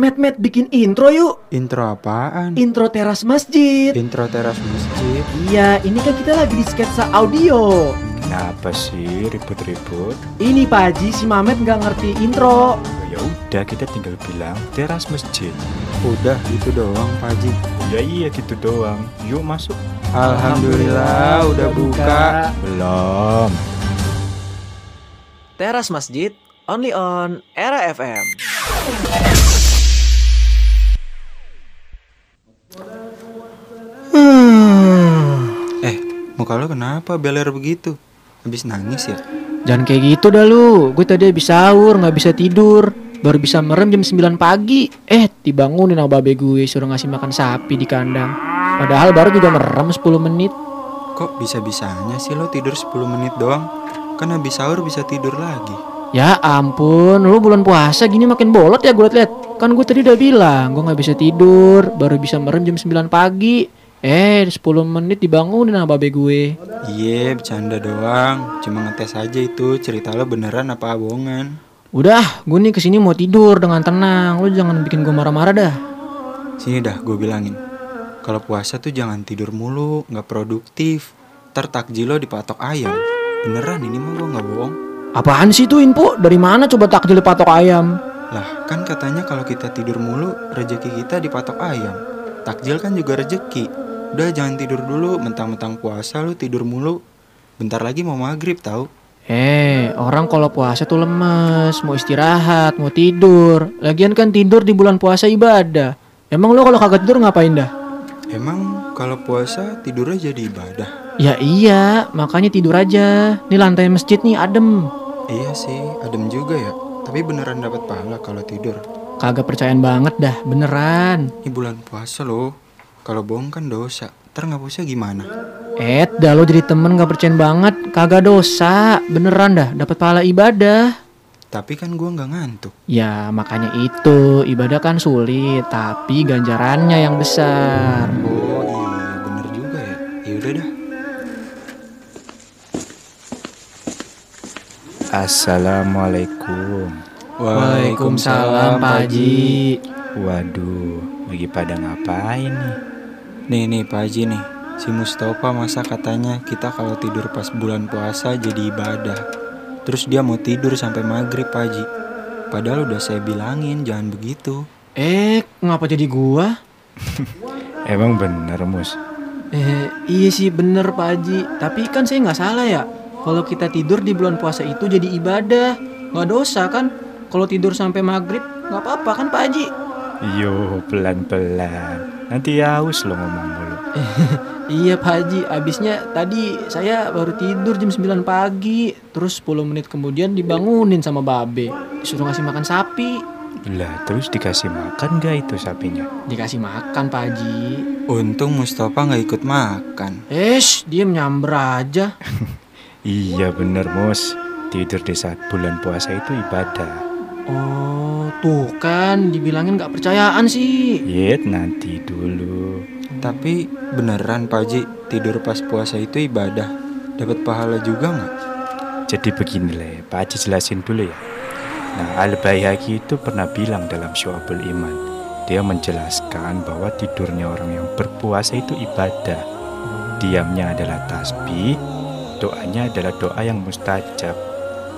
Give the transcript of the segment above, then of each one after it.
Met, Met, bikin intro yuk. Intro apaan? Intro teras masjid. Intro teras masjid. Iya, ini kan kita lagi di sketsa audio. Kenapa sih ribut-ribut? Ini Pak Haji, si Mamet nggak ngerti intro. Ya udah kita tinggal bilang teras masjid. Udah itu doang Pak Haji. Ya iya gitu doang. Yuk masuk. Alhamdulillah udah buka. Belum. Teras Masjid, only on Era FM. Muka lo kenapa beler begitu? Habis nangis ya? Jangan kayak gitu dah lu. Gue tadi habis sahur, nggak bisa tidur. Baru bisa merem jam 9 pagi. Eh, dibangunin sama babe gue suruh ngasih makan sapi di kandang. Padahal baru juga merem 10 menit. Kok bisa-bisanya sih lo tidur 10 menit doang? Kan habis sahur bisa tidur lagi. Ya ampun, lu bulan puasa gini makin bolot ya gue liat Kan gue tadi udah bilang, gue nggak bisa tidur, baru bisa merem jam 9 pagi. Eh, 10 menit dibangunin sama babe gue. Iya, bercanda doang. Cuma ngetes aja itu cerita lo beneran apa bohongan. Udah, gue nih ke sini mau tidur dengan tenang. Lu jangan bikin gue marah-marah dah. Sini dah gue bilangin. Kalau puasa tuh jangan tidur mulu, nggak produktif. Ntar takjil lo dipatok ayam. Beneran ini mah gue nggak bohong. Apaan sih tuh info? Dari mana coba takjil patok ayam? Lah kan katanya kalau kita tidur mulu, rezeki kita dipatok ayam. Takjil kan juga rezeki. Udah jangan tidur dulu, mentang-mentang puasa lu tidur mulu. Bentar lagi mau maghrib tahu. Eh, orang kalau puasa tuh lemes, mau istirahat, mau tidur. Lagian kan tidur di bulan puasa ibadah. Emang lo kalau kagak tidur ngapain dah? Emang kalau puasa tidurnya jadi ibadah? Ya iya, makanya tidur aja. Nih lantai masjid nih adem. Iya sih, adem juga ya. Tapi beneran dapat pahala kalau tidur. Kagak percayaan banget dah, beneran. Ini bulan puasa loh. Kalau bohong kan dosa. Ntar nggak puasa gimana? Eh, dah lo jadi temen gak percayaan banget. Kagak dosa, beneran dah. Dapat pahala ibadah. Tapi kan gua nggak ngantuk. Ya makanya itu ibadah kan sulit, tapi ganjarannya yang besar. Oh iya, bener juga ya. Ya udah dah. Assalamualaikum. Waalaikumsalam Pak Haji. Waduh, lagi pada ngapain nih? Nih nih Pak Haji nih, si Mustafa masa katanya kita kalau tidur pas bulan puasa jadi ibadah. Terus dia mau tidur sampai maghrib Pak Haji. Padahal udah saya bilangin jangan begitu. Eh, ngapa jadi gua? Emang bener Mus? Eh, iya sih bener Pak Haji. Tapi kan saya nggak salah ya. Kalau kita tidur di bulan puasa itu jadi ibadah, nggak dosa kan? Kalau tidur sampai maghrib nggak apa-apa kan Pak Haji? Yo pelan-pelan, nanti haus lo ngomong mulu. Iya Pak Haji, abisnya tadi saya baru tidur jam 9 pagi Terus 10 menit kemudian dibangunin sama babe Disuruh ngasih makan sapi Lah terus dikasih makan gak itu sapinya? Dikasih makan Pak Haji Untung Mustafa nggak ikut makan. Esh, diem nyamber aja Iya bener Mus, tidur di saat bulan puasa itu ibadah. Oh, tuh kan dibilangin gak percayaan sih Yet nanti dulu. Tapi beneran Pak Haji, tidur pas puasa itu ibadah. Dapat pahala juga nggak? Jadi beginilah, Pak Haji jelasin dulu ya. Nah, Al Bayhaqi itu pernah bilang dalam Syu'abul Iman. Dia menjelaskan bahwa tidurnya orang yang berpuasa itu ibadah. Diamnya adalah tasbih, doanya adalah doa yang mustajab.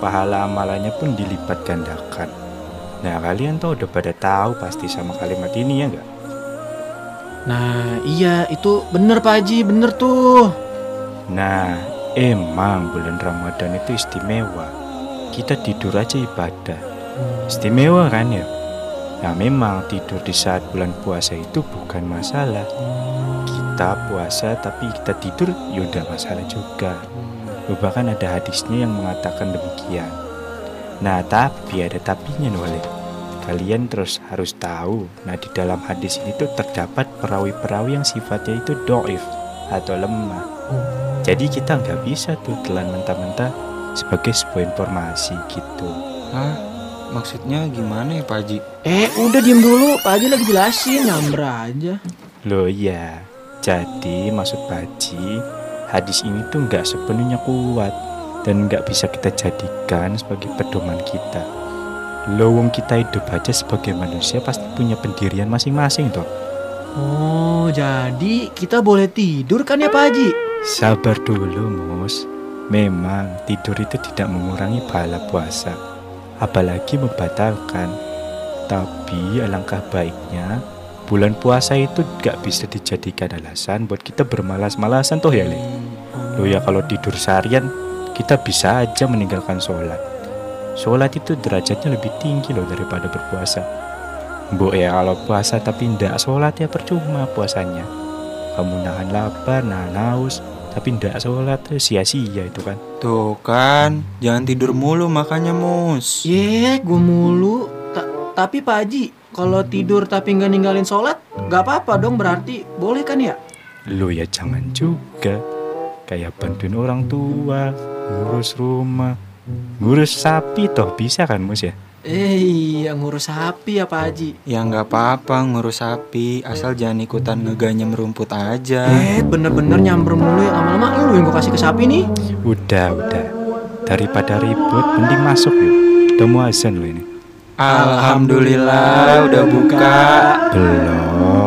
Pahala amalannya pun dilipat gandakan. Nah, kalian tuh udah pada tahu pasti sama kalimat ini ya nggak? Nah iya itu bener Pak Haji, bener tuh Nah, emang bulan Ramadan itu istimewa. Kita tidur aja ibadah. Istimewa kan ya? Nah, memang tidur di saat bulan puasa itu bukan masalah. Kita puasa tapi kita tidur ya udah masalah juga. Bahkan ada hadisnya yang mengatakan demikian. Nah, tapi ada tapinya nih Wale. Kalian terus harus tahu. Nah, di dalam hadis ini tuh terdapat perawi-perawi yang sifatnya itu doif atau lemah. Jadi kita nggak bisa tuh telan mentah-mentah sebagai sebuah informasi gitu. Hah? Maksudnya gimana ya Pak Haji? Eh udah diem dulu, Pak Haji lagi jelasin nyamber aja Loh iya, jadi maksud Pak Haji, hadis ini tuh nggak sepenuhnya kuat dan nggak bisa kita jadikan sebagai pedoman kita. Lowong kita hidup aja sebagai manusia pasti punya pendirian masing-masing toh. Oh, jadi kita boleh tidur kan ya Pak Haji? Sabar dulu, Mus. Memang tidur itu tidak mengurangi pahala puasa, apalagi membatalkan. Tapi alangkah baiknya bulan puasa itu gak bisa dijadikan alasan buat kita bermalas-malasan toh ya, Le. Loh ya kalau tidur seharian kita bisa aja meninggalkan sholat. Sholat itu derajatnya lebih tinggi loh daripada berpuasa. Bu ya kalau puasa tapi ndak sholat ya percuma puasanya. Kamu nahan lapar, nahan haus, tapi ndak sholat ya sia-sia itu kan. Tuh kan, jangan tidur mulu makanya mus. Ye, gue mulu. Ta- tapi Pak Haji, kalau tidur tapi nggak ninggalin sholat, nggak apa-apa dong berarti boleh kan ya? Lo ya jangan juga kayak bantuin orang tua, ngurus rumah, ngurus sapi toh bisa kan mus ya? Eh, iya ngurus sapi ya Pak Haji. Ya nggak apa-apa ngurus sapi, asal jangan ikutan ngeganyem rumput aja. Eh, bener-bener nyamber mulu ya lama-lama lu yang gue kasih ke sapi nih. Udah udah daripada ribut mending masuk yuk. Udah mau azan lo ini. Alhamdulillah udah buka. Belum